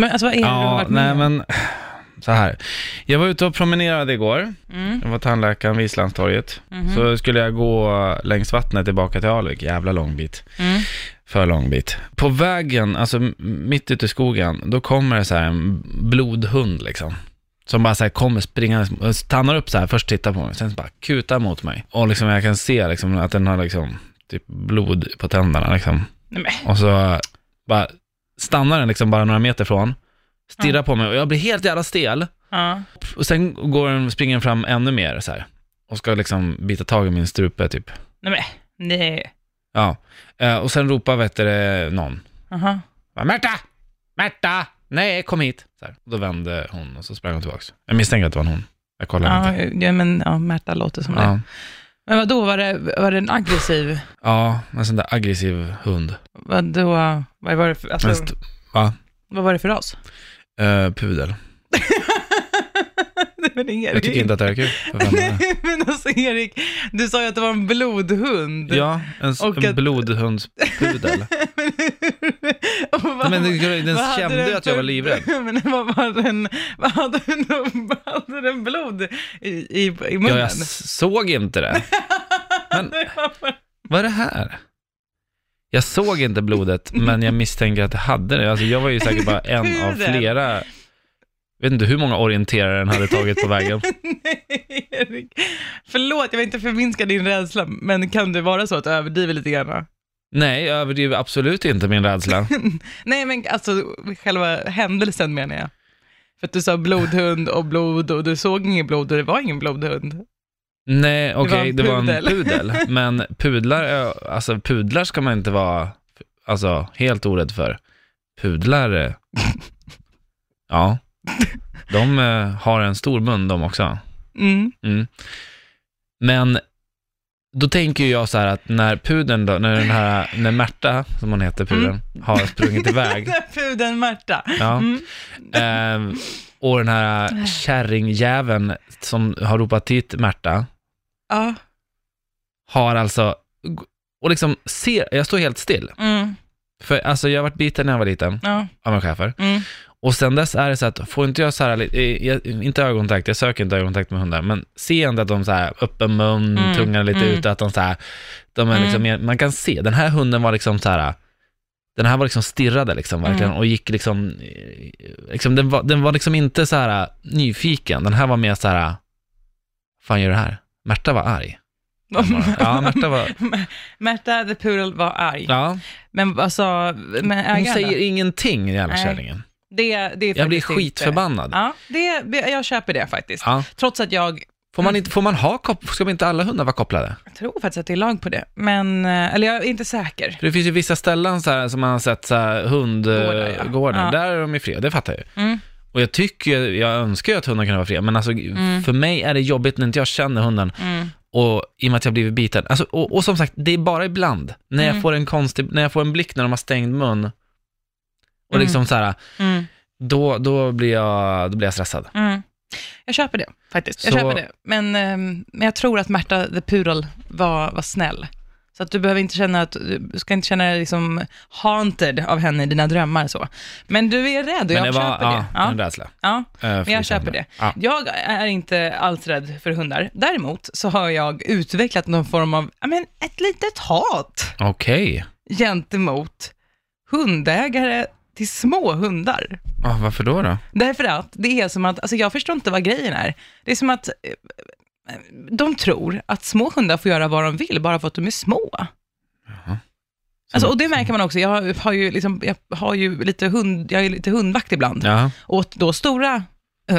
Men alltså vad är det du har Ja, varit med nej om? men så här. Jag var ute och promenerade igår. Mm. Jag var tandläkaren vid Islandstorget. Mhm. Så skulle jag gå längs vattnet tillbaka till Alvik. Jävla lång bit. Mm. För lång bit. På vägen, alltså m- mitt ute i skogen, då kommer det så här en blodhund liksom. Som bara så här kommer springande, stannar upp så här, först tittar på mig, sen bara kutar mot mig. Och liksom jag kan se liksom att den har liksom typ blod på tänderna liksom. Nej, men. Och så bara stannar den liksom bara några meter från, stirrar på mig och jag blir helt jävla stel. Ja. Och sen går den, springer den fram ännu mer så här. Och ska liksom bita tag i min strupe typ. Nej, men. Nej. Ja. Eh, och sen ropar vet du, någon. Aha. Märta! Märta! Nej, kom hit! Så här. Och då vände hon och så sprang hon tillbaks. Jag misstänker att det var en hon. Jag kollar Ja, inte. ja, men ja, Märta låter som det. Men vad då var det, var det en aggressiv, ja, en sån där aggressiv hund. vad då, vad var det för, alltså, Men st- va? vad var det för ras? Eh, pudel. Men Erik. Jag tycker inte att det är kul. Nej, men alltså Erik, du sa ju att det var en blodhund. Ja, en, Och en att- blodhundspudel. Och vad- Men den, den kände den ju att jag var livrädd. Men vad var den, vad hade den, vad hade den blod i, i, i munnen? Ja, jag såg inte det. Men vad är det här? Jag såg inte blodet, men jag misstänker att det hade det. Alltså, jag var ju säkert bara en av flera. Vet inte hur många orienterare den hade tagit på vägen. Nej, Erik. Förlåt, jag vill inte förminska din rädsla, men kan det vara så att du överdriver lite grann? Nej, jag överdriver absolut inte min rädsla. Nej, men alltså själva händelsen menar jag. För att du sa blodhund och blod och du såg ingen blod och det var ingen blodhund. Nej, var okej, en det var en pudel. Men pudlar, är- alltså pudlar ska man inte vara alltså, helt orädd för. Pudlar, ja, de eh, har en stor mun de också. Mm. Mm. Men då tänker jag så här att när pudeln då, när den här, när Märta, som hon heter, pudeln, har sprungit iväg, Pudeln Märta. ja, Mm. eh, och den här kärringjäveln som har ropat hit Märta, Ja. har alltså, och liksom ser, jag står helt still. Mm. För alltså jag har varit biten när jag var liten Ja. av en schäfer. Mm. Och sen dess är det så att, får inte jag så här, inte ögonkontakt, jag söker inte ögonkontakt med hundar, men ser jag inte att de så här, öppen mun, Mm, tungan lite mm. ute, att de så här, de är Mm. liksom, mer- man kan se, den här hunden var liksom så här, den här var liksom stirrade liksom verkligen Mm. och gick liksom, liksom den, var, den var liksom inte så här nyfiken, den här var mer så här, fan gör det här? Märta var arg. Ja, Märta var, Märta the Poodle var arg. ja, Men sa men hon ägaren säger ingenting, jävla kärringen. Det, det är Jag blir inte- skitförbannad. Ja, det, jag köper det faktiskt. Ja. Trots att jag, Får man, inte, får man ha kop- ska inte alla hundar vara kopplade? jag tror faktiskt att det är lag på det. Men, eh, eller jag är inte säker. För det finns ju vissa ställen så här, som man har sett så här, hundgårdar, ja. gårdar, Ja. där är de i fred, det fattar jag ju. Mm. Och jag tycker, jag önskar ju att hundar kunde vara fria, men alltså för mig är det jobbigt när inte jag känner hunden Mm. och i och med att jag blivit biten. Alltså, och, och som sagt, det är bara ibland när jag Mm. får en konstig, när jag får en blick när de har stängd mun och Mm. liksom så här, Mm. då, då, blir jag, då blir jag stressad. Mm. Jag köper det faktiskt. Jag Så- köper det. Men, ehm, men jag tror att Märta the Poodle var, var snäll. Så att du behöver inte känna att, du ska inte känna dig liksom haunted av henne i dina drömmar så. Men du är rädd och jag var, köper ja, det. Ja, en rädsla. ja. Eh, Men jag köper det. Ja. Jag är inte alls rädd för hundar. Däremot så har jag utvecklat någon form av, ja men ett litet hat Okej. gentemot hundägare till små hundar. Ja, varför då då? Därför att det är som att, alltså jag förstår inte vad grejen är. Det är som att eh, de tror att små hundar får göra vad de vill bara för att de är små. Alltså, och det märker man också, jag har- har ju, liksom, jag har ju lite, hund, jag är lite hundvakt ibland. Ja, Åt då stora,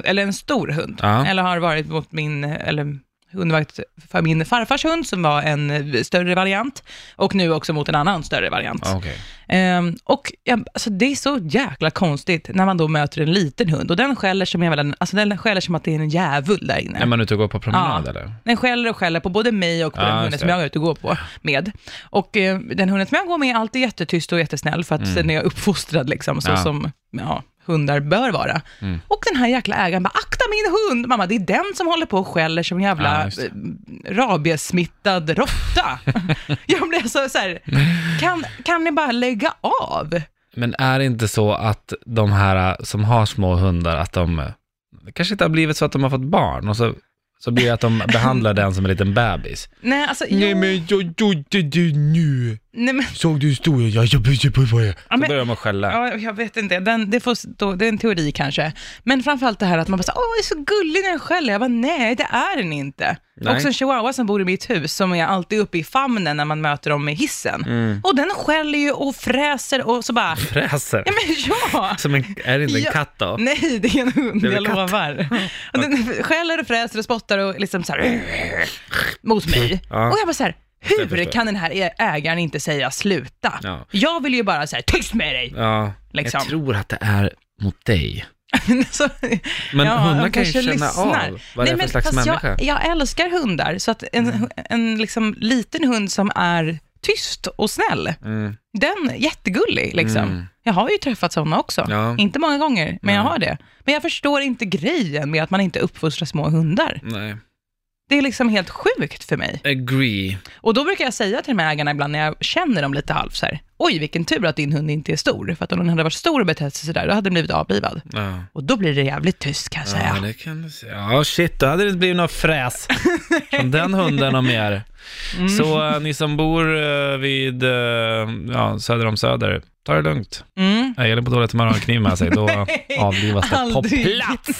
eller en stor hund. Ja. Eller har varit mot min, eller hundvakt för min farfars hund som var en eh, större variant. Och nu också mot en annan större variant. okej. Ehm, och ja, alltså, det är så jäkla konstigt när man då möter en liten hund och den skäller som, jävla, alltså, den skäller som att det är en djävul där inne. Är man ute och går på promenad Ja. eller? Den skäller och skäller på både mig och på Ja, den hunden som jag är ute och går på med. Och eh, den hunden som jag går med är alltid jättetyst och jättesnäll för att den är uppfostrad liksom, så Mm. Ja. som ja, hundar bör vara. Mm. Och den här jäkla ägaren bara, akta min hund! Mamma, det är den som håller på och skäller som en Ja, jävla det. eh, rabiessmittad råtta. jag blir så, så här, kan, kan ni bara lägga av? Men är det inte så att de här som har små hundar, att de, det kanske inte har blivit så att de har fått barn och så, så blir det att de behandlar den som en liten bebis. Nej, alltså, jo, Nej men jag gjorde det nu. Nej, men, Såg du historien? Jag jobbade på det. Ja, Så börjar att skälla. ja, jag vet inte, den, det, får stå, det är en teori kanske. Men framförallt det här att man bara så, åh, det är så gullig när den skäller. Jag bara, nej, det är den inte. Nej. Också en chihuahua som bor i mitt hus, som är alltid uppe i famnen när man möter dem med hissen. Mm. Och den skäller ju och fräser och så bara, Fräser. ja men ja. Som en, är det inte en Ja. katt då? Nej, det är en hund, Det är jag katt? lovar. Och den skäller och fräser och spottar och liksom så här, mot mig. Ja. Och jag bara så här, Jag hur kan den här ägaren inte säga sluta? Ja. Jag vill ju bara säga tyst med dig. Ja, Liksom. jag tror att det är mot dig. så, Men hundar jag kan ju känna lyssnar. av vad det är för slags människa. Mm. Jag, jag älskar hundar, så att en, en liksom liten hund som är tyst och snäll, Mm. den är jättegullig. Liksom. Mm. Jag har ju träffat sådana också. Ja. Inte många gånger, men jag Ja. har det. Men jag förstår inte grejen med att man inte uppfostrar små hundar. Nej. Det är liksom helt sjukt för mig. Agree. Och då brukar jag säga till de här ägarna ibland när jag känner dem lite halvt så här, oj vilken tur att din hund inte är stor, för att om den hade varit stor och betett sig sådär, då hade den blivit avlivad. Ja. Och då blir det jävligt tyst kan jag säga. Ja, det kan du säga. Ja, shit, då hade det blivit något fräs från den hunden och mer. Mm. Så eh, ni som bor eh, vid eh, ja, söder om Söder, ta det lugnt. Mm. Är Elin på dåligt humör och har en kniv med sig, då avlivas det på Aldrig. plats.